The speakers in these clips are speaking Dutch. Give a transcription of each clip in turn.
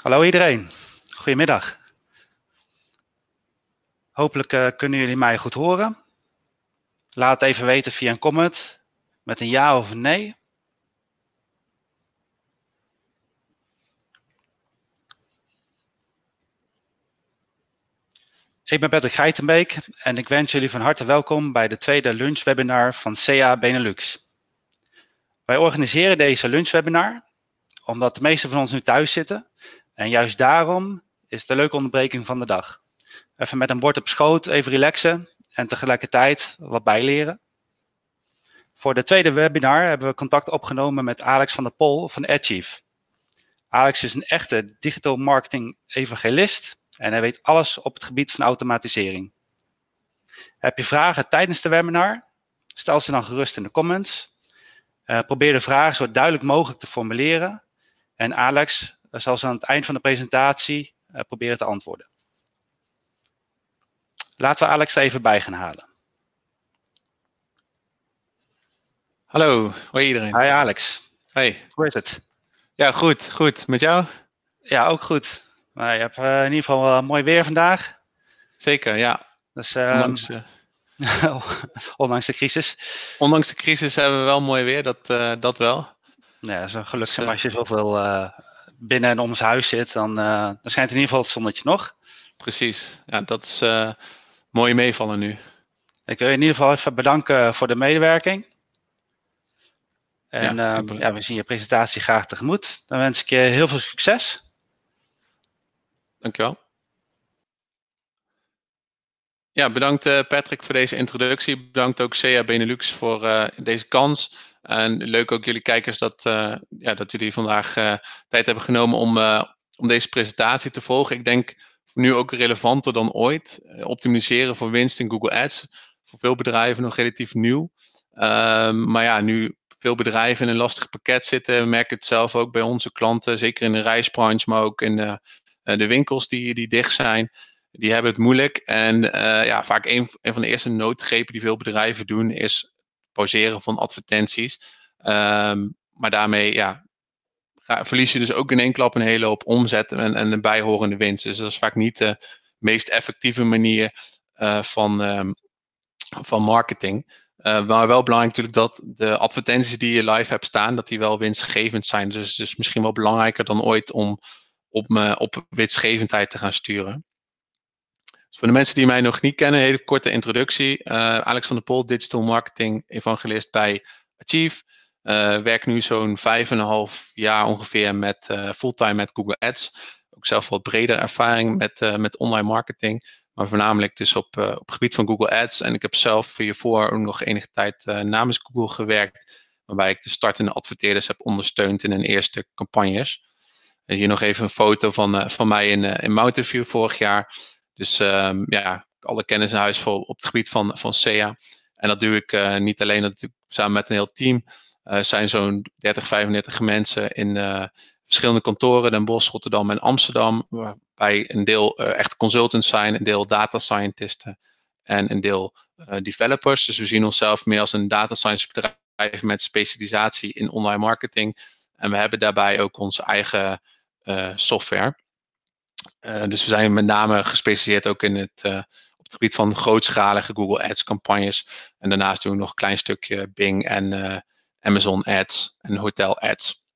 Hallo iedereen, goedemiddag. Hopelijk uh, kunnen jullie mij goed horen. Laat even weten via een comment met een ja of een nee. Ik ben Patrick Geitenbeek en ik wens jullie van harte welkom bij de tweede lunchwebinar van CA Benelux. Wij organiseren deze lunchwebinar omdat de meesten van ons nu thuis zitten en juist daarom is een leuke onderbreking van de dag. Even met een bord op schoot, even relaxen en tegelijkertijd wat bijleren. Voor de tweede webinar hebben we contact opgenomen met Alex van der Pol van AdChief. Alex is een echte digital marketing evangelist en hij weet alles op het gebied van automatisering. Heb je vragen tijdens de webinar? Stel ze dan gerust in de comments. Uh, probeer de vragen zo duidelijk mogelijk te formuleren. En Alex zal ze aan het eind van de presentatie uh, proberen te antwoorden. Laten we Alex er even bij gaan halen. Hallo, hoi iedereen. Hi Alex. Hey. Hoe is het? Ja, goed, goed. Met jou? Ja, ook goed. Maar je hebt uh, in ieder geval uh, mooi weer vandaag. Zeker, ja. Dus, um, ondanks, ondanks, de crisis. Ondanks de crisis hebben we wel mooi weer, dat, dat wel. Ja, dat is een geluk. Dus, als je zoveel binnen en om zijn huis zit, dan, dan schijnt in ieder geval het zonnetje nog. Precies, ja, dat is mooi meevallen nu. Ik wil je in ieder geval even bedanken voor de medewerking. En ja, ja, we zien je presentatie graag tegemoet. Dan wens ik je heel veel succes. Dankjewel. Ja, bedankt uh, Patrick voor deze introductie. Bedankt ook CA Benelux voor uh, deze kans. En leuk ook jullie kijkers dat, uh, ja, dat jullie vandaag tijd hebben genomen om, om deze presentatie te volgen. Ik denk nu ook relevanter dan ooit. optimiseren voor winst in Google Ads. Voor veel bedrijven nog relatief nieuw. Ehm, maar ja, nu veel bedrijven in een lastig pakket zitten. We merken het zelf ook bij onze klanten, zeker in de reisbranche, maar ook in de, de winkels die, die dicht zijn. Die hebben het moeilijk. En ja, vaak een, een, van de eerste noodgrepen die veel bedrijven doen, is pauzeren van advertenties. Um, maar daarmee ja, verlies je dus ook in één klap een hele hoop omzet en, en een bijhorende winst. Dus dat is vaak niet de meest effectieve manier uh, van, um, van marketing. Uh, maar wel belangrijk natuurlijk dat de advertenties die je live hebt staan, dat die wel winstgevend zijn. Dus het is misschien wel belangrijker dan ooit om op, op winstgevendheid te gaan sturen. Dus voor de mensen die mij nog niet kennen, een hele korte introductie. Uh, Alex van der Pol, Digital Marketing Evangelist bij Achieve. Uh, werk nu zo'n vijf en een half jaar ongeveer met uh, fulltime met Google Ads. Ook zelf wat breder ervaring met, met online marketing. Maar voornamelijk dus op, op het gebied van Google Ads. En ik heb zelf hiervoor ook nog enige tijd namens Google gewerkt. Waarbij ik de startende adverteerders heb ondersteund in hun eerste campagnes. Hier nog even een foto van, van mij in, in Mountain View vorig jaar. Dus um, ja, alle kennis in huis op het gebied van, van SEA. En dat doe ik uh, niet alleen natuurlijk samen met een heel team. Er uh, zijn zo'n 30, 35 mensen in uh, verschillende kantoren, Den Bosch, Rotterdam en Amsterdam. Waarbij een deel echt consultants zijn, een deel data scientisten en een deel developers. Dus we zien onszelf meer als een data science bedrijf met specialisatie in online marketing. En we hebben daarbij ook onze eigen software. Uh, dus we zijn met name gespecialiseerd ook in het, uh, op het gebied van grootschalige Google Ads campagnes. En daarnaast doen we nog een klein stukje Bing en uh, Amazon Ads en Hotel Ads.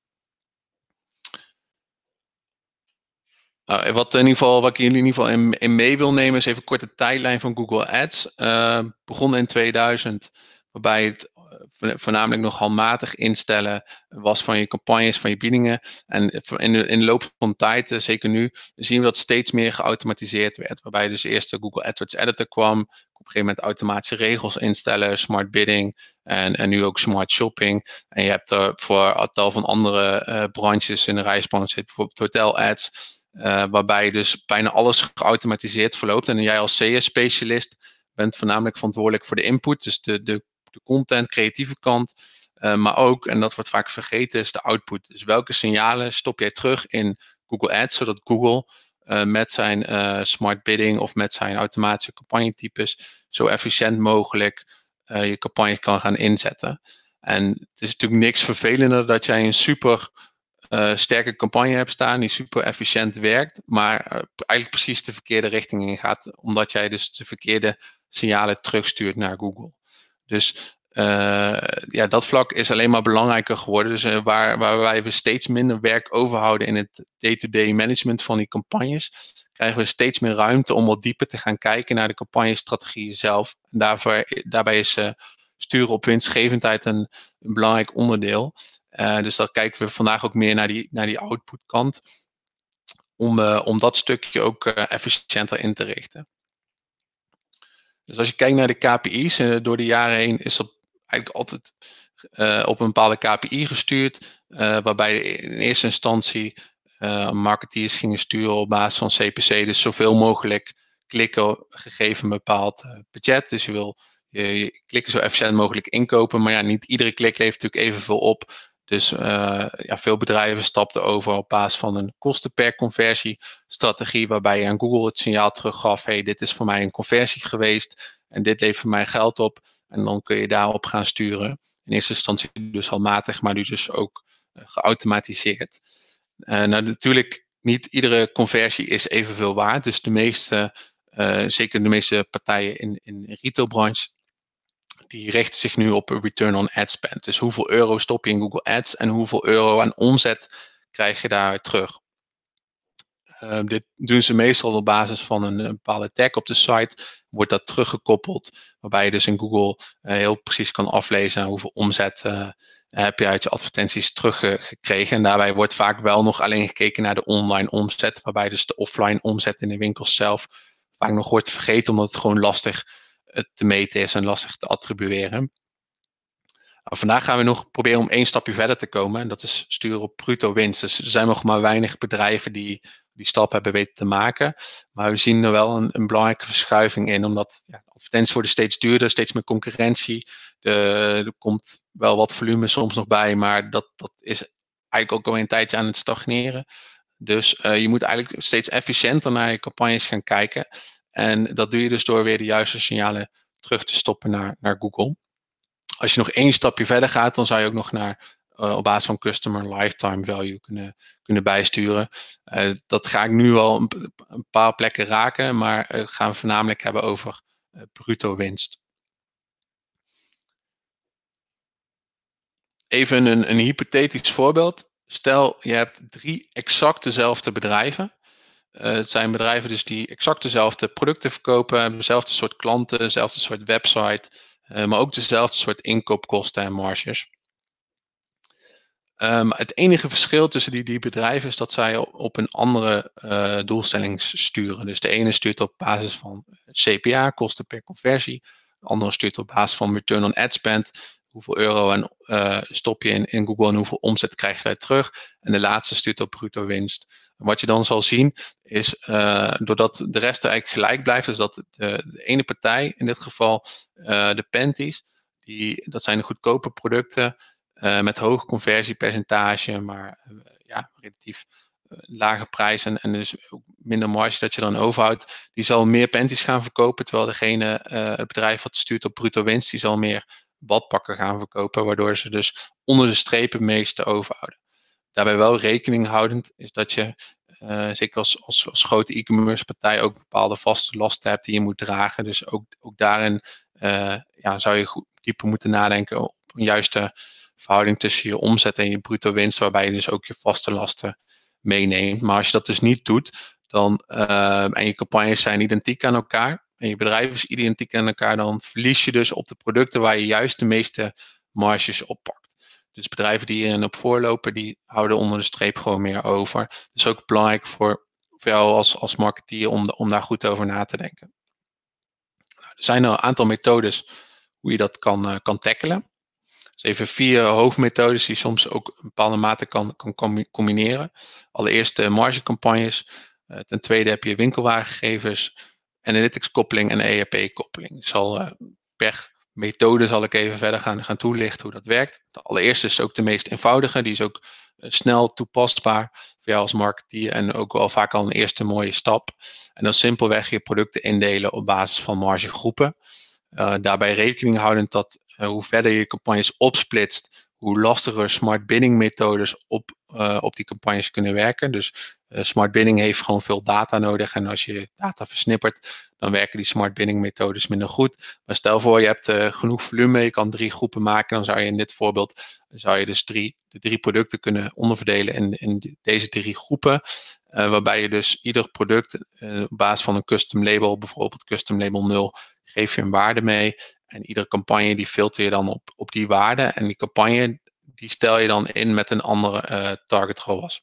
wat, in ieder geval, wat ik jullie in ieder geval in, in mee wil nemen is even een korte tijdlijn van Google Ads. begonnen in 2000, waarbij het voornamelijk nog handmatig instellen was van je campagnes, van je biedingen. En in de, in loop van tijd, eh, zeker nu, zien we dat steeds meer geautomatiseerd werd. Waarbij dus eerst de Google AdWords Editor kwam. Op een gegeven moment automatische regels instellen, smart bidding en, en nu ook smart shopping. En je hebt er voor een tal van andere uh, branches in de reisbranche, bijvoorbeeld hotel ads. Uh, waarbij dus bijna alles geautomatiseerd verloopt. En jij als CS-specialist bent voornamelijk verantwoordelijk voor de input, dus de, de de content, creatieve kant. Uh, maar ook, en dat wordt vaak vergeten, is de output. Dus welke signalen stop jij terug in Google Ads, zodat Google uh, met zijn uh, smart bidding of met zijn automatische campagnetypes zo efficiënt mogelijk je campagne kan gaan inzetten. En het is natuurlijk niks vervelender dat jij een super sterke campagne hebt staan die super efficiënt werkt, maar eigenlijk precies de verkeerde richting in gaat, omdat jij dus de verkeerde signalen terugstuurt naar Google. Dus uh, ja, dat vlak is alleen maar belangrijker geworden. Dus uh, waar, wij we steeds minder werk overhouden in het day-to-day management van die campagnes, krijgen we steeds meer ruimte om wat dieper te gaan kijken naar de campagnestrategieën zelf. En daarvoor, daarbij is uh, sturen op winstgevendheid een, een belangrijk onderdeel. dus daar kijken we vandaag ook meer naar die, naar die output kant. Om, om dat stukje ook efficiënter in te richten. Dus als je kijkt naar de KPI's, door de jaren heen is dat eigenlijk altijd uh, op een bepaalde KPI gestuurd, uh, waarbij in eerste instantie marketeers gingen sturen op basis van CPC, dus zoveel mogelijk klikken gegeven een bepaald budget. Dus je wil je, je, klikken zo efficiënt mogelijk inkopen, maar ja, niet iedere klik levert natuurlijk evenveel op. Dus ja, veel bedrijven stapten over op basis van een kosten per conversie strategie, waarbij je aan Google het signaal teruggaf, hey, dit is voor mij een conversie geweest en dit levert mij geld op. En dan kun je daarop gaan sturen. In eerste instantie dus handmatig, maar nu dus ook uh, geautomatiseerd. Uh, nou, natuurlijk, niet iedere conversie is evenveel waard. Dus de meeste, zeker de meeste partijen in, in retailbranche, die richten zich nu op return on ad spend. Dus hoeveel euro stop je in Google Ads en hoeveel euro aan omzet krijg je daar terug. Ehm, dit doen ze meestal op basis van een, bepaalde tag op de site. Wordt dat teruggekoppeld, waarbij je dus in Google uh, heel precies kan aflezen hoeveel omzet uh, heb je uit je advertenties teruggekregen. En daarbij wordt vaak wel nog alleen gekeken naar de online omzet, waarbij dus de offline omzet in de winkels zelf vaak nog wordt vergeten, omdat het gewoon lastig eh, te meten is en lastig te attribueren. Vandaag gaan we nog proberen om één stapje verder te komen. En dat is sturen op bruto winst. Dus er zijn nog maar weinig bedrijven die die stap hebben weten te maken. Maar we zien er wel een, een belangrijke verschuiving in, omdat ja, advertenties worden steeds duurder, steeds meer concurrentie. De, er komt wel wat volume soms nog bij, maar dat, dat is eigenlijk ook al een tijdje aan het stagneren. Dus uh, je moet eigenlijk steeds efficiënter naar je campagnes gaan kijken. En dat doe je dus door weer de juiste signalen terug te stoppen naar, naar Google. Als je nog één stapje verder gaat, dan zou je ook nog naar uh, op basis van customer lifetime value kunnen, kunnen bijsturen. Uh, dat ga ik nu wel een, een, paar plekken raken, maar uh, gaan we voornamelijk hebben over bruto winst. Even een, een hypothetisch voorbeeld. Stel, je hebt drie exact dezelfde bedrijven. Het zijn bedrijven dus die exact dezelfde producten verkopen, dezelfde soort klanten, dezelfde soort website, maar ook dezelfde soort inkoopkosten en marges. Um, het enige verschil tussen die, die bedrijven is dat zij op, een andere uh, doelstelling sturen. Dus de ene stuurt op basis van CPA, kosten per conversie. De andere stuurt op basis van return on ad spend. Hoeveel euro en, uh, stop je in, in Google en hoeveel omzet krijg je daar terug. En de laatste stuurt op bruto winst. Wat je dan zal zien is, uh, doordat de rest eigenlijk gelijk blijft, is dat de, ene partij, in dit geval de Panties, die, dat zijn de goedkope producten, met hoog conversiepercentage, maar ja, relatief lage prijs en, en dus ook minder marge dat je dan overhoudt, die zal meer panties gaan verkopen, terwijl degene, het bedrijf wat stuurt op bruto winst, die zal meer badpakken gaan verkopen, waardoor ze dus onder de strepen meeste overhouden. Daarbij wel rekening houdend is dat je, zeker als, als, als grote e-commerce partij, ook bepaalde vaste lasten hebt die je moet dragen. Dus ook, ook daarin ja, zou je goed, dieper moeten nadenken op een juiste verhouding tussen je omzet en je bruto winst, waarbij je dus ook je vaste lasten meeneemt. Maar als je dat dus niet doet, dan, uh, en je campagnes zijn identiek aan elkaar, en je bedrijf is identiek aan elkaar, dan verlies je dus op de producten waar je juist de meeste marges oppakt. Dus bedrijven die hierin op voorlopen, die houden onder de streep gewoon meer over. Dus ook belangrijk voor, voor jou als, als marketeer om, om daar goed over na te denken. Nou, er zijn een aantal methodes hoe je dat kan, uh, kan tackelen. Dus even vier hoofdmethodes die soms ook een bepaalde mate kan, kan combineren. Allereerst de margecampagnes. Uh, ten tweede heb je winkelwagengegevens, analytics koppeling en ERP koppeling. Ik zal uh, per methode zal ik even verder gaan, gaan toelichten hoe dat werkt. De allereerste is ook de meest eenvoudige. Die is ook uh, snel toepasbaar voor jou als marketeer en ook wel vaak al een eerste mooie stap. En dan simpelweg je producten indelen op basis van margegroepen. daarbij rekening houdend dat hoe verder je campagnes opsplitst, hoe lastiger smart bidding methodes op, uh, op die campagnes kunnen werken. Dus uh, smart bidding heeft gewoon veel data nodig. En als je data versnippert, dan werken die smart bidding methodes minder goed. Maar stel voor, je hebt uh, genoeg volume, je kan drie groepen maken. Dan zou je in dit voorbeeld, zou je dus drie, de drie producten kunnen onderverdelen in, in deze drie groepen. waarbij je dus ieder product op basis van een custom label, bijvoorbeeld custom label 0, geef je een waarde mee. En iedere campagne die filter je dan op, op die waarde. En die campagne die stel je dan in met een andere uh. Dus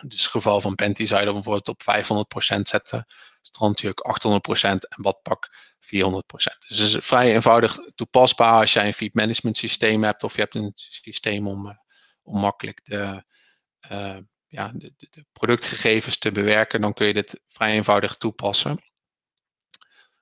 in het geval van Penti zou je dan bijvoorbeeld op 500% zetten. Strandjurk 800% en badpak 400%. Dus het is vrij eenvoudig toepasbaar als jij een feed management systeem hebt. Of je hebt een systeem om, uh, om makkelijk de, uh, ja, de, de productgegevens te bewerken. Dan kun je dit vrij eenvoudig toepassen.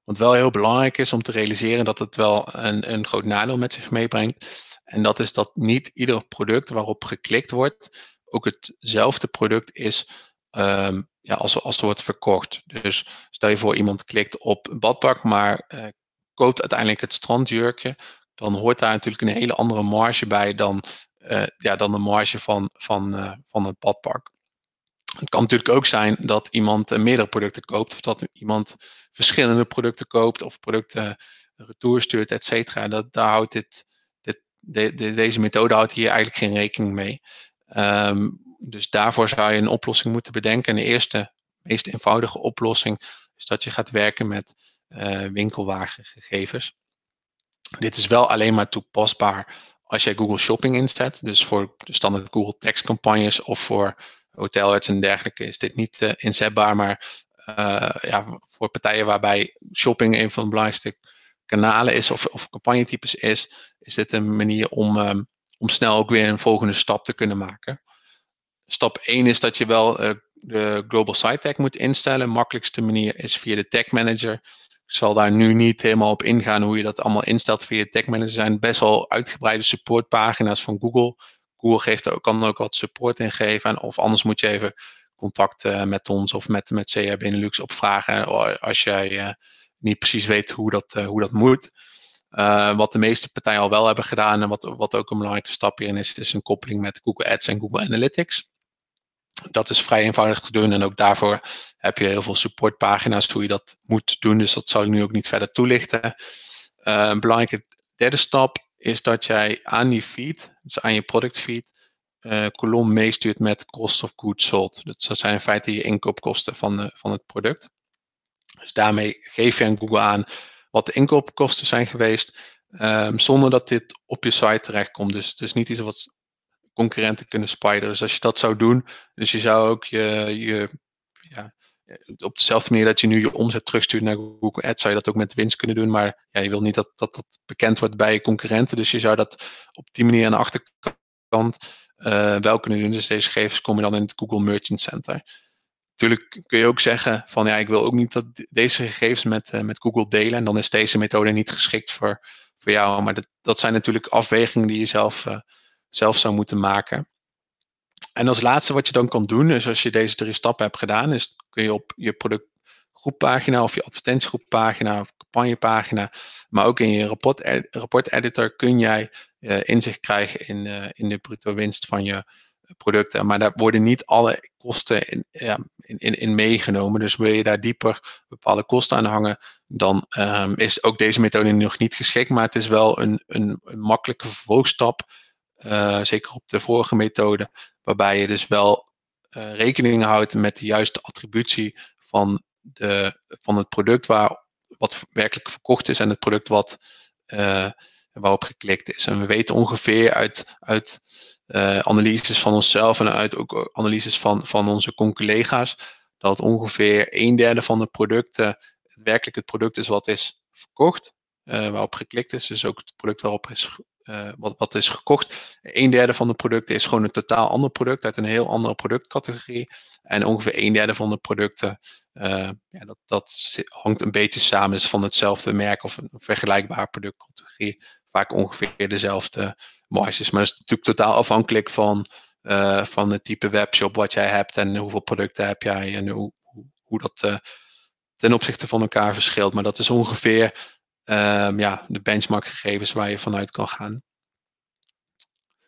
Wat wel heel belangrijk is om te realiseren dat het wel een, een groot nadeel met zich meebrengt. En dat is dat niet ieder product waarop geklikt wordt ook hetzelfde product is um, ja, als, als het wordt verkocht. Dus stel je voor iemand klikt op een badpak, maar uh, koopt uiteindelijk het strandjurkje. Dan hoort daar natuurlijk een hele andere marge bij dan, uh, ja, dan de marge van, van, uh, van het badpak. Het kan natuurlijk ook zijn dat iemand meerdere producten koopt, of dat iemand verschillende producten koopt, of producten retour stuurt, et cetera. Dat, daar houdt dit, dit, de, de, deze methode houdt hier eigenlijk geen rekening mee. Um, dus daarvoor zou je een oplossing moeten bedenken. En de eerste, meest eenvoudige oplossing is dat je gaat werken met uh, winkelwagengegevens. Dit is wel alleen maar toepasbaar als jij Google Shopping inzet. Dus voor de standaard Google tekstcampagnes of voor hotelers en dergelijke is dit niet uh, inzetbaar. Maar uh, ja, voor partijen waarbij shopping een van de belangrijkste kanalen is of, of campagnetypes is, is dit een manier om, um, om snel ook weer een volgende stap te kunnen maken. Stap 1 is dat je wel uh, de Global Site Tag moet instellen. Makkelijkste manier is via de Tag Manager. Ik zal daar nu niet helemaal op ingaan hoe je dat allemaal instelt via de Tag Manager. Er zijn best wel uitgebreide supportpagina's van Google Google geeft er, kan ook wat support in geven. En of anders moet je even contact uh, met ons of met, met CA Benelux opvragen als jij uh, niet precies weet hoe dat, hoe dat moet. wat de meeste partijen al wel hebben gedaan en wat, wat ook een belangrijke stap hierin is, is een koppeling met Google Ads en Google Analytics. Dat is vrij eenvoudig te doen en ook daarvoor heb je heel veel supportpagina's hoe je dat moet doen. Dus dat zal ik nu ook niet verder toelichten. een belangrijke derde stap is dat jij aan die feed, dus aan je product feed, uh, kolom meestuurt met cost of goods sold. Dat zijn in feite je inkoopkosten van, de, van het product. Dus daarmee geef je aan Google aan wat de inkoopkosten zijn geweest, um, zonder dat dit op je site terechtkomt. Dus het is niet iets wat concurrenten kunnen spideren. Dus als je dat zou doen, dus je zou ook je, je ja, op dezelfde manier dat je nu je omzet terugstuurt naar Google Ads, zou je dat ook met winst kunnen doen. Maar ja, je wil niet dat, dat dat bekend wordt bij je concurrenten. Dus je zou dat op die manier aan de achterkant uh, wel kunnen doen. Dus deze gegevens komen dan in het Google Merchant Center. Natuurlijk kun je ook zeggen van ja, ik wil ook niet dat deze gegevens met, uh, met Google delen. En dan is deze methode niet geschikt voor, voor jou. Maar dat, dat zijn natuurlijk afwegingen die je zelf, zelf zou moeten maken. En als laatste wat je dan kan doen, is als je deze drie stappen hebt gedaan, is kun je op je productgroeppagina of je advertentiegroeppagina of campagnepagina, maar ook in je rapport, kun jij uh, inzicht krijgen in, uh, in de bruto winst van je producten. Maar daar worden niet alle kosten in, ja, in, in, in, meegenomen. Dus wil je daar dieper bepaalde kosten aan hangen, dan um, is ook deze methode nog niet geschikt. Maar het is wel een, een, een makkelijke vervolgstap. Uh, zeker op de vorige methode, waarbij je dus wel uh, rekening houdt met de juiste attributie van, de, van het product waar, wat werkelijk verkocht is en het product wat, uh, waarop geklikt is. En we weten ongeveer uit, uit analyses van onszelf en uit ook analyses van, van onze collega's dat ongeveer een derde van de producten werkelijk het product is wat is verkocht, waarop geklikt is. Dus ook het product waarop is uh, wat, wat is gekocht. Een derde van de producten is gewoon een totaal ander product uit een heel andere productcategorie. En ongeveer een derde van de producten, uh, ja, dat, dat hangt een beetje samen, is van hetzelfde merk of een vergelijkbare productcategorie. Vaak ongeveer dezelfde marges. Maar dat is natuurlijk totaal afhankelijk van, uh, van het type webshop wat jij hebt en hoeveel producten heb jij en hoe, hoe, hoe dat ten opzichte van elkaar verschilt. Maar dat is ongeveer um, ja, de benchmark gegevens waar je vanuit kan gaan.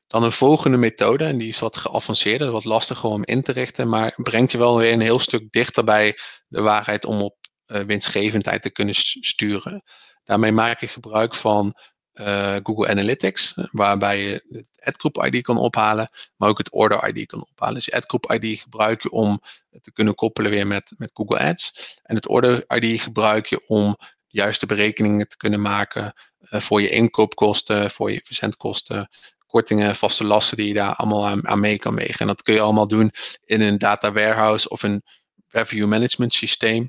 Dan een volgende methode, en die is wat geavanceerder, wat lastiger om in te richten, maar brengt je wel weer een heel stuk dichter bij de waarheid om op uh, winstgevendheid te kunnen sturen. Daarmee maak je gebruik van uh, Google Analytics, waarbij je het adgroup ID kan ophalen, maar ook het order ID kan ophalen. Dus je adgroup ID gebruik je om te kunnen koppelen weer met, met Google Ads. En het order ID gebruik je om juiste berekeningen te kunnen maken uh, voor je inkoopkosten, voor je verzendkosten, kortingen, vaste lasten die je daar allemaal aan, aan mee kan wegen. En dat kun je allemaal doen in een data warehouse of een revenue management systeem.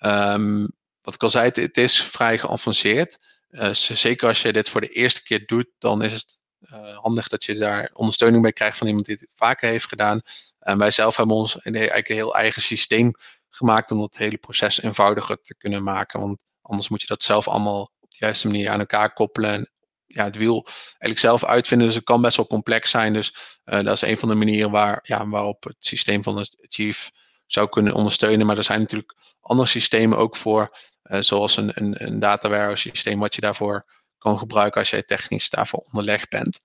Um, wat ik al zei, het, is vrij geavanceerd. Uh, zeker als je dit voor de eerste keer doet, dan is het uh, handig dat je daar ondersteuning bij krijgt van iemand die het vaker heeft gedaan. En wij zelf hebben ons een, eigenlijk een heel eigen systeem gemaakt om dat hele proces eenvoudiger te kunnen maken. Want anders moet je dat zelf allemaal op de juiste manier aan elkaar koppelen. En ja, het wiel eigenlijk zelf uitvinden. Dus het kan best wel complex zijn. Dus uh, dat is een van de manieren waar, ja, waarop het systeem van de Chief zou kunnen ondersteunen. Maar er zijn natuurlijk andere systemen ook voor, uh, zoals een, een, een data warehouse systeem, wat je daarvoor kan gebruiken als jij technisch daarvoor onderlegd bent.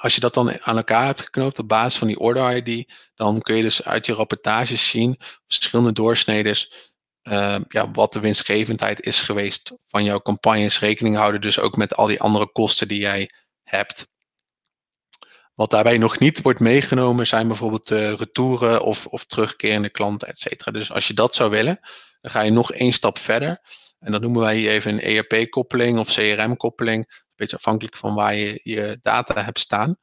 Als je dat dan aan elkaar hebt geknoopt op basis van die order ID, dan kun je dus uit je rapportages zien, verschillende doorsneden, uh, ja, wat de winstgevendheid is geweest van jouw campagnes. Rekening houden dus ook met al die andere kosten die jij hebt. Wat daarbij nog niet wordt meegenomen zijn bijvoorbeeld uh, retouren of, of terugkerende klanten, et cetera. Dus als je dat zou willen, dan ga je nog één stap verder. En dat noemen wij hier even een ERP-koppeling of CRM-koppeling. Een beetje afhankelijk van waar je je data hebt staan.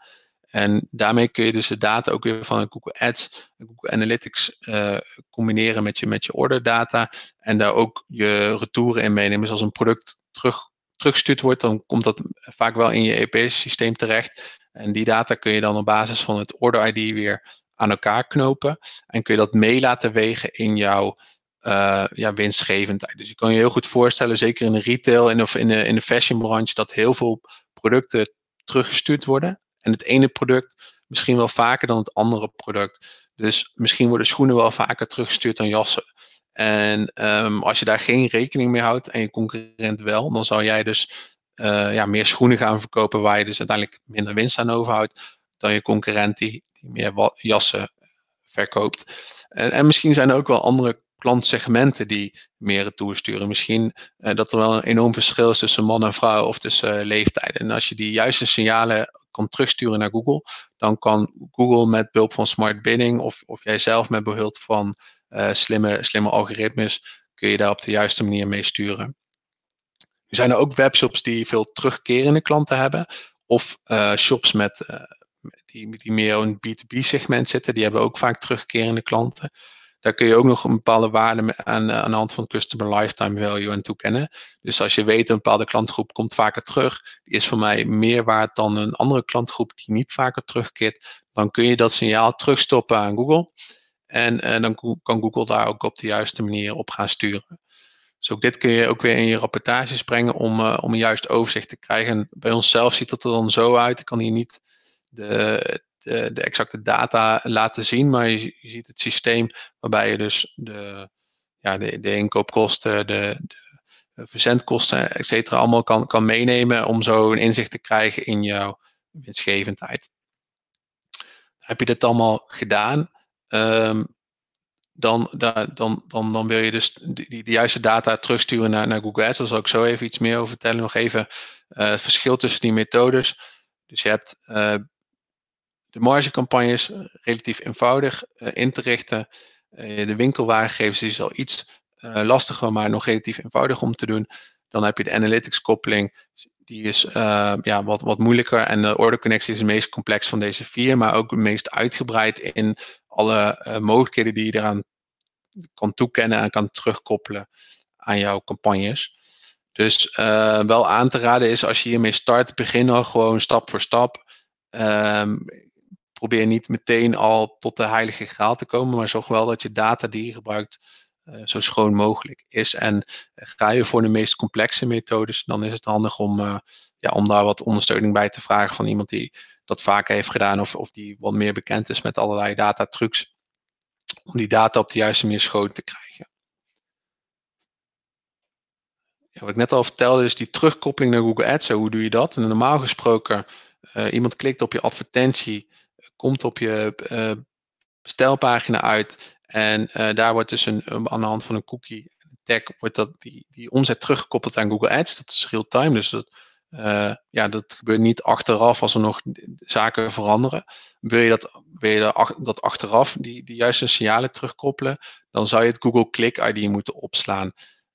En daarmee kun je dus de data ook weer van Google Ads en Google Analytics uh, combineren met je, met je orderdata. En daar ook je retouren in meenemen. Dus als een product terug, teruggestuurd wordt, dan komt dat vaak wel in je ERP-systeem terecht. En die data kun je dan op basis van het order ID weer aan elkaar knopen. En kun je dat mee laten wegen in jouw uh, ja, winstgevendheid. Dus je kan je heel goed voorstellen, zeker in de retail en of in de, in de fashionbranche, dat heel veel producten teruggestuurd worden. En het ene product misschien wel vaker dan het andere product. Dus misschien worden schoenen wel vaker teruggestuurd dan jassen. En um, als je daar geen rekening mee houdt en je concurrent wel, dan zal jij dus uh, ja, meer schoenen gaan verkopen waar je dus uiteindelijk minder winst aan overhoudt dan je concurrent die, die meer jassen verkoopt. En, en, misschien zijn er ook wel andere klantsegmenten die meer retour sturen. Misschien uh, dat er wel een enorm verschil is tussen man en vrouw of tussen uh, leeftijden. En als je die juiste signalen kan terugsturen naar Google, dan kan Google met behulp van smart bidding of, of jij zelf met behulp van uh, slimme, slimme algoritmes, kun je daar op de juiste manier mee sturen. Er zijn er ook webshops die veel terugkerende klanten hebben, of uh, shops met, uh, die, die meer een B2B segment zitten, die hebben ook vaak terugkerende klanten. Daar kun je ook nog een bepaalde waarde aan, aan de hand van customer lifetime value aan toekennen. Dus als je weet een bepaalde klantgroep komt vaker terug, die is voor mij meer waard dan een andere klantgroep die niet vaker terugkeert, dan kun je dat signaal terugstoppen aan Google. En, en dan kan Google daar ook op de juiste manier op gaan sturen. Dus ook dit kun je ook weer in je rapportages brengen om, uh, om een juist overzicht te krijgen. En bij onszelf ziet dat er dan zo uit. Ik kan hier niet de, de, de exacte data laten zien, maar je, ziet het systeem waarbij je dus de, ja, de, de inkoopkosten, de, de verzendkosten, et cetera, allemaal kan, kan meenemen om zo een inzicht te krijgen in jouw winstgevendheid. Heb je dit allemaal gedaan? Um, dan, dan, dan, dan wil je dus die, de juiste data terugsturen naar, naar Google Ads. Daar zal ik zo even iets meer over vertellen. Nog even uh, het verschil tussen die methodes. Dus je hebt de margecampagnes eh, relatief eenvoudig uh, in te richten. de winkelwaargegevens is al iets lastiger, maar nog relatief eenvoudig om te doen. Dan heb je de analytics koppeling. Die is ja, wat, wat moeilijker. En de orderconnectie is het meest complex van deze vier, maar ook het meest uitgebreid in alle mogelijkheden die je eraan kan toekennen en kan terugkoppelen aan jouw campagnes. Dus wel aan te raden is als je hiermee start, begin al gewoon stap voor stap. Um, probeer niet meteen al tot de heilige graal te komen, maar zorg wel dat je data die je gebruikt uh, zo schoon mogelijk is. En ga je voor de meest complexe methodes, dan is het handig om, uh, ja, om daar wat ondersteuning bij te vragen van iemand die dat vaker heeft gedaan of, of die wat meer bekend is met allerlei data trucs om die data op de juiste manier schoon te krijgen. Ja, wat ik net al vertelde is die terugkoppeling naar Google Ads. Hoe doe je dat? En normaal gesproken iemand klikt op je advertentie, komt op je bestelpagina uit en daar wordt dus een, aan de hand van een cookie tag wordt dat, die, die omzet teruggekoppeld aan Google Ads. Dat is real time, dus dat, uh, ja, dat gebeurt niet achteraf als er nog zaken veranderen. Wil je dat, wil je dat, achteraf die, die juiste signalen terugkoppelen, dan zou je het Google Click ID moeten opslaan.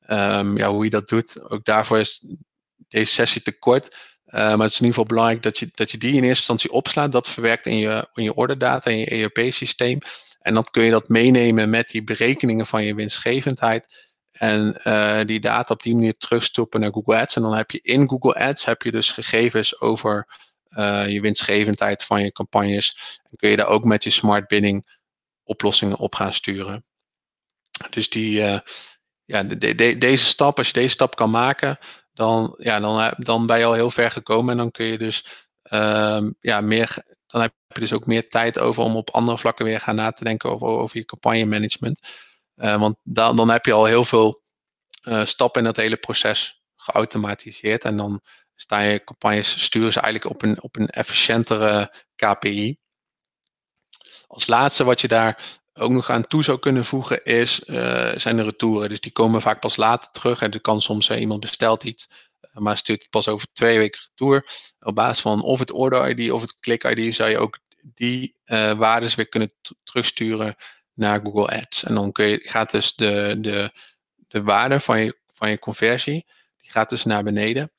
Um, ja, hoe je dat doet, ook daarvoor is deze sessie te kort. Uh, maar het is in ieder geval belangrijk dat je, dat je die in eerste instantie opslaat. Dat verwerkt in je, in je orderdata, in je ERP-systeem. En dan kun je dat meenemen met die berekeningen van je winstgevendheid. En uh, die data op die manier terugstoppen naar Google Ads. En dan heb je in Google Ads heb je dus gegevens over uh, je winstgevendheid van je campagnes. En kun je daar ook met je smart bidding oplossingen op gaan sturen. Dus die, ja, de, de, deze stap, als je deze stap kan maken, dan, ja, dan, dan ben je al heel ver gekomen. En dan kun je dus uh, ja, meer, dan heb je dus ook meer tijd over om op andere vlakken weer gaan na te denken over, over je campagne management. Uh, want dan, dan heb je al heel veel uh, stappen in dat hele proces geautomatiseerd. En dan staan je campagnes, sturen ze eigenlijk op een, op een efficiëntere KPI. Als laatste wat je daar ook nog aan toe zou kunnen voegen is, uh, zijn de retouren. Dus die komen vaak pas later terug. En er kan soms uh, iemand bestelt iets, uh, maar stuurt pas over twee weken retour. Op basis van of het order ID of het click ID zou je ook die waardes weer kunnen terugsturen naar Google Ads. En dan gaat dus de, de, de waarde van je, van je conversie, die gaat dus naar beneden.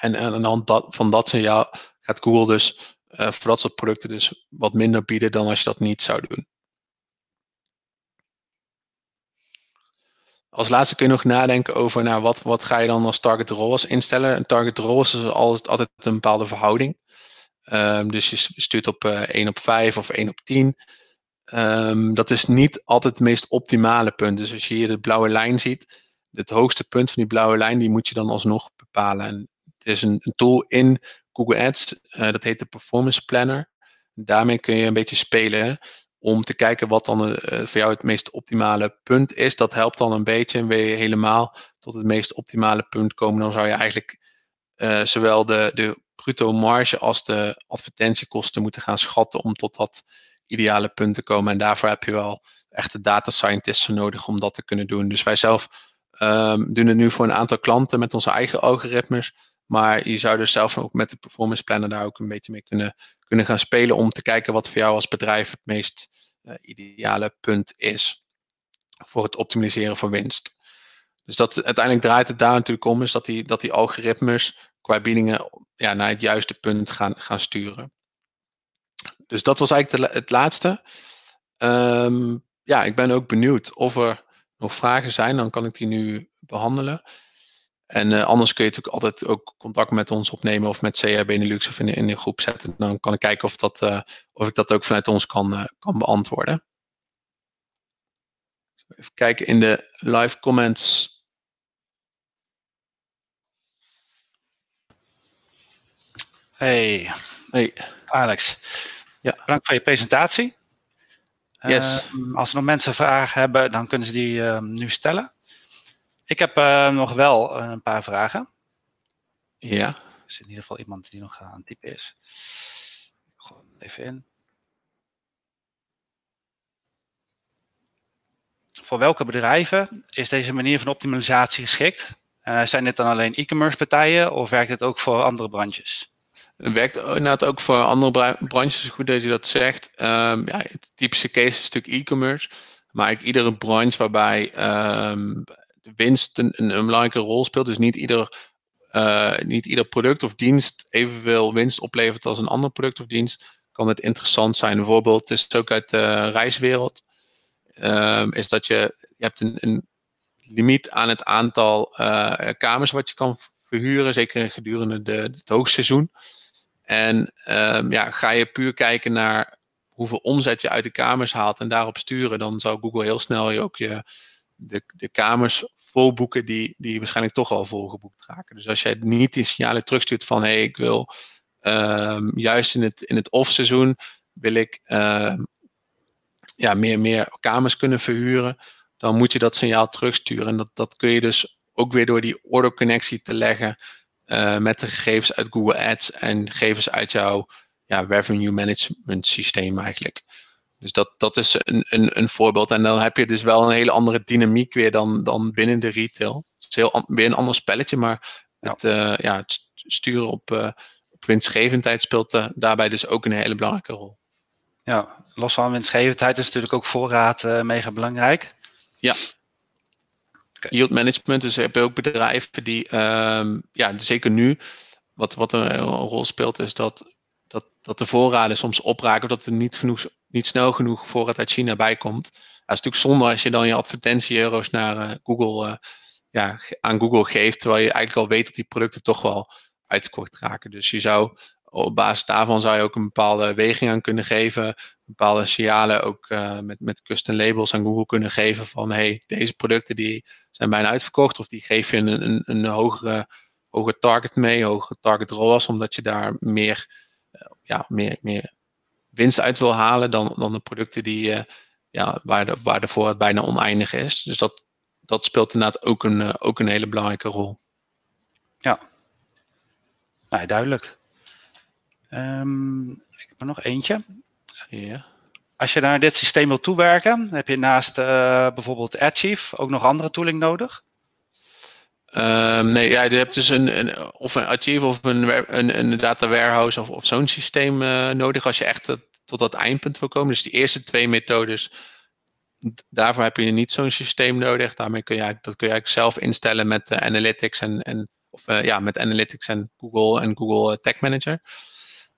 En, en aan de hand dat, van dat signaal gaat Google dus voor dat soort producten dus wat minder bieden dan als je dat niet zou doen. Als laatste kun je nog nadenken over nou, wat, wat ga je dan als target ROAS instellen. Een target ROAS is altijd, altijd een bepaalde verhouding. Um, dus je stuurt op uh, eh, 1 op 5 of 1 op 10. Um, dat is niet altijd het meest optimale punt. Dus als je hier de blauwe lijn ziet, het hoogste punt van die blauwe lijn, die moet je dan alsnog bepalen. En het is een, een tool in Google Ads, uh, dat heet de Performance Planner. Daarmee kun je een beetje spelen om te kijken wat dan uh, voor jou het meest optimale punt is. Dat helpt dan een beetje en wil je helemaal tot het meest optimale punt komen, dan zou je eigenlijk uh, zowel de, de bruto marge als de advertentiekosten moeten gaan schatten om tot dat ideale punten komen. En daarvoor heb je wel echte data scientists nodig om dat te kunnen doen. Dus wij zelf um, doen het nu voor een aantal klanten met onze eigen algoritmes. Maar je zou dus zelf ook met de performance planner daar ook een beetje mee kunnen, kunnen gaan spelen om te kijken wat voor jou als bedrijf het meest uh, ideale punt is voor het optimaliseren van winst. Dus dat, uiteindelijk draait het daar natuurlijk om, is dat die, dat die algoritmes qua biedingen ja, naar het juiste punt gaan, gaan sturen dus dat was eigenlijk het laatste. Um, ja, ik ben ook benieuwd of er nog vragen zijn. Dan kan ik die nu behandelen. En uh, anders kun je natuurlijk altijd ook contact met ons opnemen of met CR Benelux of in, in de groep zetten. Dan kan ik kijken of, dat, uh, of ik dat ook vanuit ons kan, uh, kan beantwoorden. Even kijken in de live comments. Hey. Hey. Alex. Ja. Bedankt voor je presentatie. Yes. Uh, als er nog mensen vragen hebben, dan kunnen ze die uh, nu stellen. Ik heb uh, nog wel een paar vragen. Ja. Er is in ieder geval iemand die nog aan het typen is. Gewoon even in. Voor welke bedrijven is deze manier van optimalisatie geschikt? zijn dit dan alleen e-commerce partijen of werkt dit ook voor andere branches? Het werkt inderdaad ook voor andere branches. Goed dat je dat zegt. Um, ja, het typische case is natuurlijk e-commerce. Maar iedere branche waarbij um, de winst een, een, belangrijke rol speelt. Dus niet ieder, uh, niet ieder product of dienst evenveel winst oplevert als een ander product of dienst. Kan het interessant zijn. Een voorbeeld is ook uit de reiswereld. Um, is dat je, je hebt een, een limiet aan het aantal uh, kamers wat je kan verhuren. Zeker gedurende de, het hoogseizoen. En um, ja, ga je puur kijken naar hoeveel omzet je uit de kamers haalt en daarop sturen, dan zou Google heel snel je ook je, de, de kamers volboeken die, die waarschijnlijk toch al volgeboekt raken. Dus als jij niet die signalen terugstuurt van hé, hey, ik wil um, juist in het, in het off-seizoen wil ik um, ja, meer, meer kamers kunnen verhuren, dan moet je dat signaal terugsturen. En dat, dat kun je dus ook weer door die orderconnectie te leggen met de gegevens uit Google Ads en gegevens uit jouw ja, revenue management systeem eigenlijk. Dus dat, dat is een, een, een voorbeeld. En dan heb je dus wel een hele andere dynamiek weer dan, dan binnen de retail. Het is heel, weer een ander spelletje, maar het, ja. ja, het sturen op, uh, op winstgevendheid speelt daarbij dus ook een hele belangrijke rol. Ja, los van winstgevendheid is natuurlijk ook voorraad mega belangrijk. Ja. Okay. Yield management, dus heb je ook bedrijven die, um, ja, zeker nu, wat, wat een, rol speelt, is dat, dat, de voorraden soms opraken, of dat er niet, genoeg, niet snel genoeg voorraad uit China bij komt. Dat is natuurlijk zonde als je dan je advertentie-euro's naar uh, Google, uh, ja, aan Google geeft, terwijl je eigenlijk al weet dat die producten toch wel uitgekocht raken. Dus je zou op basis daarvan zou je ook een bepaalde weging aan kunnen geven. Bepaalde signalen ook uh, met, met custom labels aan Google kunnen geven van hey, deze producten die zijn bijna uitverkocht. Of die geef je een, een, een hogere, hogere target mee, hogere target ROAS, omdat je daar meer, ja, meer, meer winst uit wil halen dan, dan de producten die, uh, ja, waar, de, waar de voorraad bijna oneindig is. Dus dat, dat speelt inderdaad ook een, ook een hele belangrijke rol. Ja, nou, duidelijk. Um, ik heb er nog eentje. Ja. Als je naar dit systeem wil toewerken, heb je naast uh, bijvoorbeeld AdChief ook nog andere tooling nodig? Um, nee, ja, je hebt dus een, een, of een Achieve of een, een, een data warehouse of, of zo'n systeem uh, nodig als je echt tot dat eindpunt wil komen. Dus die eerste twee methodes, daarvoor heb je niet zo'n systeem nodig. Daarmee kun je, dat kun je eigenlijk zelf instellen met uh, Analytics en, en of uh, ja, met Analytics en Google en Google Tag Manager.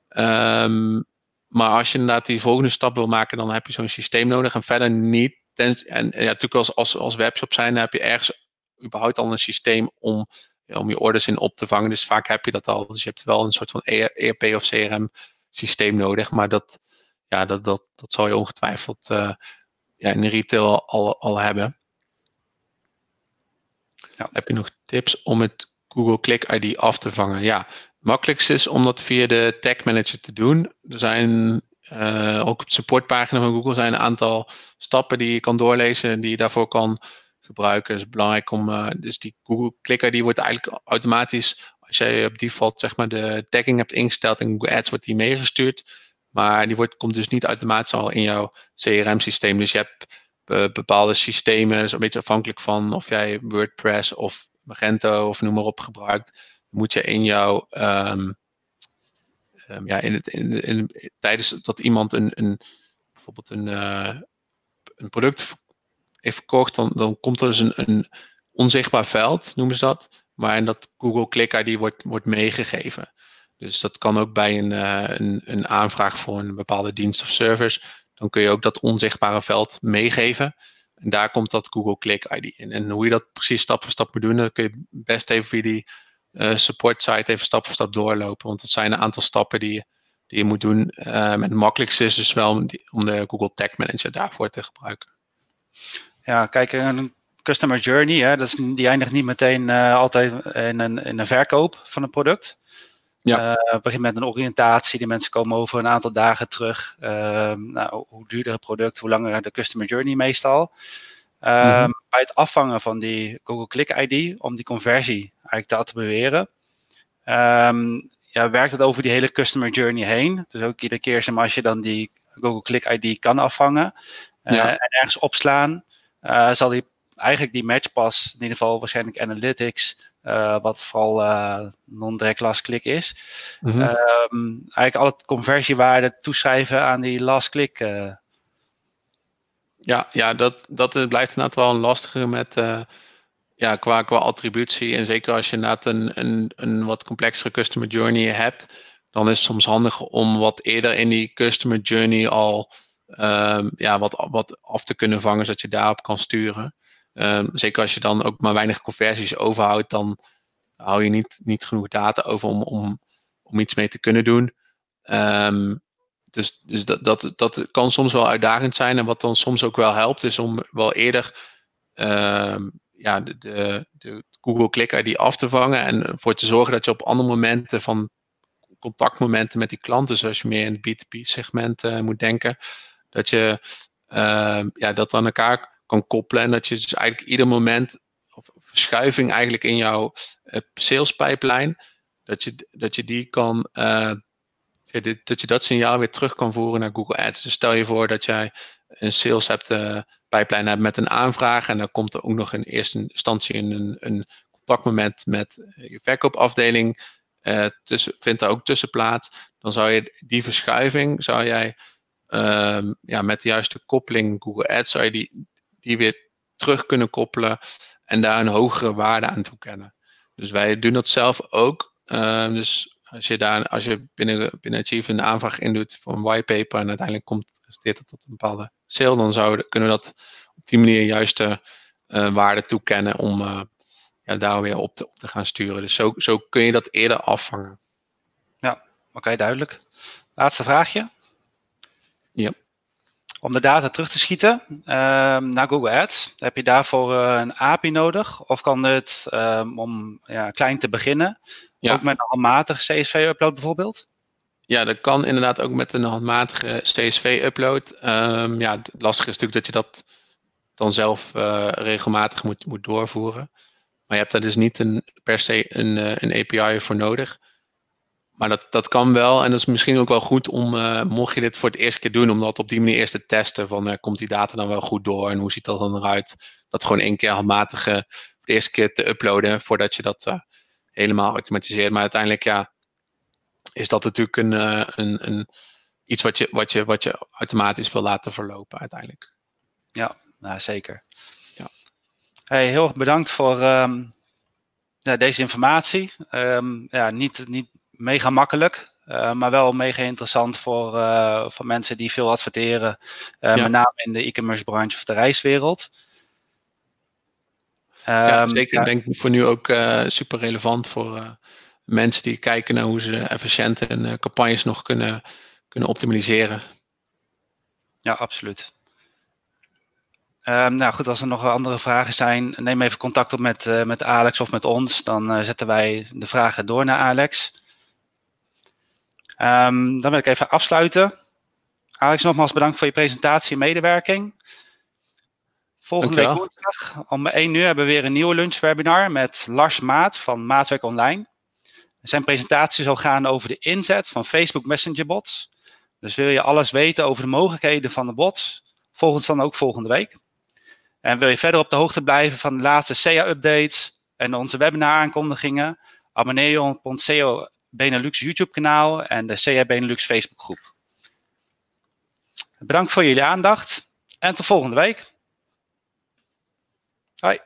Um, maar als je inderdaad die volgende stap wil maken, dan heb je zo'n systeem nodig en verder niet. en ja, natuurlijk als, als, als webshop zijn, dan heb je ergens überhaupt al een systeem om, om je orders in op te vangen. Dus vaak heb je dat al. Dus je hebt wel een soort van ERP of CRM systeem nodig. Maar dat, ja, dat, dat, dat zal je ongetwijfeld uh, ja, in de retail al, al hebben. Ja. Heb je nog tips om het Google Click ID af te vangen? Ja, makkelijkste is om dat via de Tag Manager te doen. Er zijn uh, ook op de supportpagina van Google zijn een aantal stappen die je kan doorlezen en die je daarvoor kan gebruiken. Het is belangrijk om, uh, dus die Google Clicker die wordt eigenlijk automatisch, als jij op default zeg maar de tagging hebt ingesteld in Google Ads, wordt die meegestuurd. Maar die wordt, komt dus niet automatisch al in jouw CRM-systeem. Dus je hebt uh, bepaalde systemen, een beetje afhankelijk van of jij WordPress of Magento of noem maar op gebruikt moet je in jouw. Um, um, ja, in het, in, in, tijdens dat iemand een, een bijvoorbeeld een, uh, een product heeft verkocht, dan, dan komt er dus een, een onzichtbaar veld, noemen ze dat. Maar dat Google Click ID wordt, wordt meegegeven. Dus dat kan ook bij een, uh, een, een aanvraag voor een bepaalde dienst of service. Dan kun je ook dat onzichtbare veld meegeven. En daar komt dat Google Click ID in. En hoe je dat precies stap voor stap moet doen, dan kun je best even via die uh, support site even stap voor stap doorlopen. Want het zijn een aantal stappen die, die je moet doen. En het makkelijkste is dus wel om de Google Tag Manager daarvoor te gebruiken. Ja, kijk, een customer journey, hè, dat is, die eindigt niet meteen uh, altijd in een, in een verkoop van een product. Ja. Uh, het begint met een oriëntatie. Die mensen komen over een aantal dagen terug. Uh, nou, hoe duurder het product, hoe langer de customer journey meestal. Um, mm-hmm. Bij het afvangen van die Google Click ID, om die conversie eigenlijk te attribueren, um, ja, werkt het over die hele customer journey heen. Dus ook iedere keer als je dan die Google Click ID kan afvangen uh, en ergens opslaan, uh, zal die eigenlijk die matchpas, in ieder geval waarschijnlijk analytics, uh, wat vooral non-direct last click is, mm-hmm. um, eigenlijk al het conversiewaarde toeschrijven aan die last click ja, ja dat, dat blijft inderdaad wel een lastige met, uh, ja, qua, qua attributie. En zeker als je inderdaad een, een, een wat complexere customer journey hebt, dan is het soms handig om wat eerder in die customer journey al um, ja, wat, wat af te kunnen vangen, zodat je daarop kan sturen. Um, zeker als je dan ook maar weinig conversies overhoudt, dan hou je niet, niet genoeg data over om, om, om iets mee te kunnen doen. Um, dus, dus dat, dat, dat kan soms wel uitdagend zijn. En wat dan soms ook wel helpt, is om wel eerder ja, de, de, Google Clicker die af te vangen. En ervoor te zorgen dat je op andere momenten van contactmomenten met die klanten, zoals je meer in het B2B segment uh, moet denken, dat je uh, ja, dat aan elkaar kan koppelen. En dat je dus eigenlijk ieder moment, of verschuiving eigenlijk in jouw uh, sales pipeline, dat je, dat je die kan, uh, dat je dat signaal weer terug kan voeren naar Google Ads. Dus stel je voor dat jij een sales hebt, uh, pijplijn hebt met een aanvraag en dan komt er ook nog in eerste instantie een, een contactmoment met je verkoopafdeling. Tussen, vindt daar ook tussen plaats. Dan zou je die verschuiving, zou jij um, ja, met de juiste koppeling Google Ads, zou je die, die weer terug kunnen koppelen en daar een hogere waarde aan toekennen. Dus wij doen dat zelf ook. Uh, dus als je, daar, als je binnen, binnen Achieve een aanvraag indoet voor een whitepaper en uiteindelijk komt, het tot een bepaalde sale, dan kunnen we dat op die manier juiste uh, waarde toekennen om uh, ja, daar weer op te, op te gaan sturen. Dus zo, zo kun je dat eerder afvangen. Ja, oké, duidelijk. Laatste vraagje. Ja. Om de data terug te schieten uh, naar Google Ads, heb je daarvoor uh, een API nodig? Of kan het, um, om ja, klein te beginnen, ja. ook met een handmatige CSV-upload bijvoorbeeld? Ja, dat kan inderdaad ook met een handmatige CSV-upload. Um, ja, het lastige is natuurlijk dat je dat dan zelf uh, regelmatig moet, moet doorvoeren. Maar je hebt daar dus niet een, per se een, uh, een API voor nodig. Maar dat, dat kan wel. En dat is misschien ook wel goed om, uh, mocht je dit voor het eerste keer doen, om dat op die manier eerst te testen. Van uh, komt die data dan wel goed door en hoe ziet dat dan eruit? Dat gewoon één keer handmatig voor de eerste keer te uploaden voordat je dat helemaal automatiseert. Maar uiteindelijk ja, is dat natuurlijk een, een, een, iets wat je, wat, je, wat je automatisch wil laten verlopen uiteindelijk. Ja, nou, zeker. Ja. Hey, heel erg bedankt voor um, ja, deze informatie. Um, ja, niet, niet mega makkelijk. Uh, maar wel mega interessant voor, uh, voor mensen die veel adverteren. Ja. Met name in de e-commerce branche of de reiswereld. ja, um, zeker. Ik denk voor nu ook super relevant voor mensen die kijken naar hoe ze efficiënt en campagnes nog kunnen, kunnen optimaliseren. Ja, absoluut. Um, nou goed, als er nog andere vragen zijn, neem even contact op met, met Alex of met ons. Dan zetten wij de vragen door naar Alex. Um, dan wil ik even afsluiten. Alex, nogmaals bedankt voor je presentatie en medewerking. Volgende week woensdag om 1 uur hebben we weer een nieuwe lunchwebinar met Lars Maat van Maatwerk Online. Zijn presentatie zal gaan over de inzet van Facebook Messenger bots. Dus wil je alles weten over de mogelijkheden van de bots, volg ons dan ook volgende week. En wil je verder op de hoogte blijven van de laatste SEA-updates en onze webinar-aankondigingen, abonneer je op ons SEO Benelux YouTube kanaal en de CA Benelux Facebook groep. Bedankt voor jullie aandacht en tot volgende week. Hoi.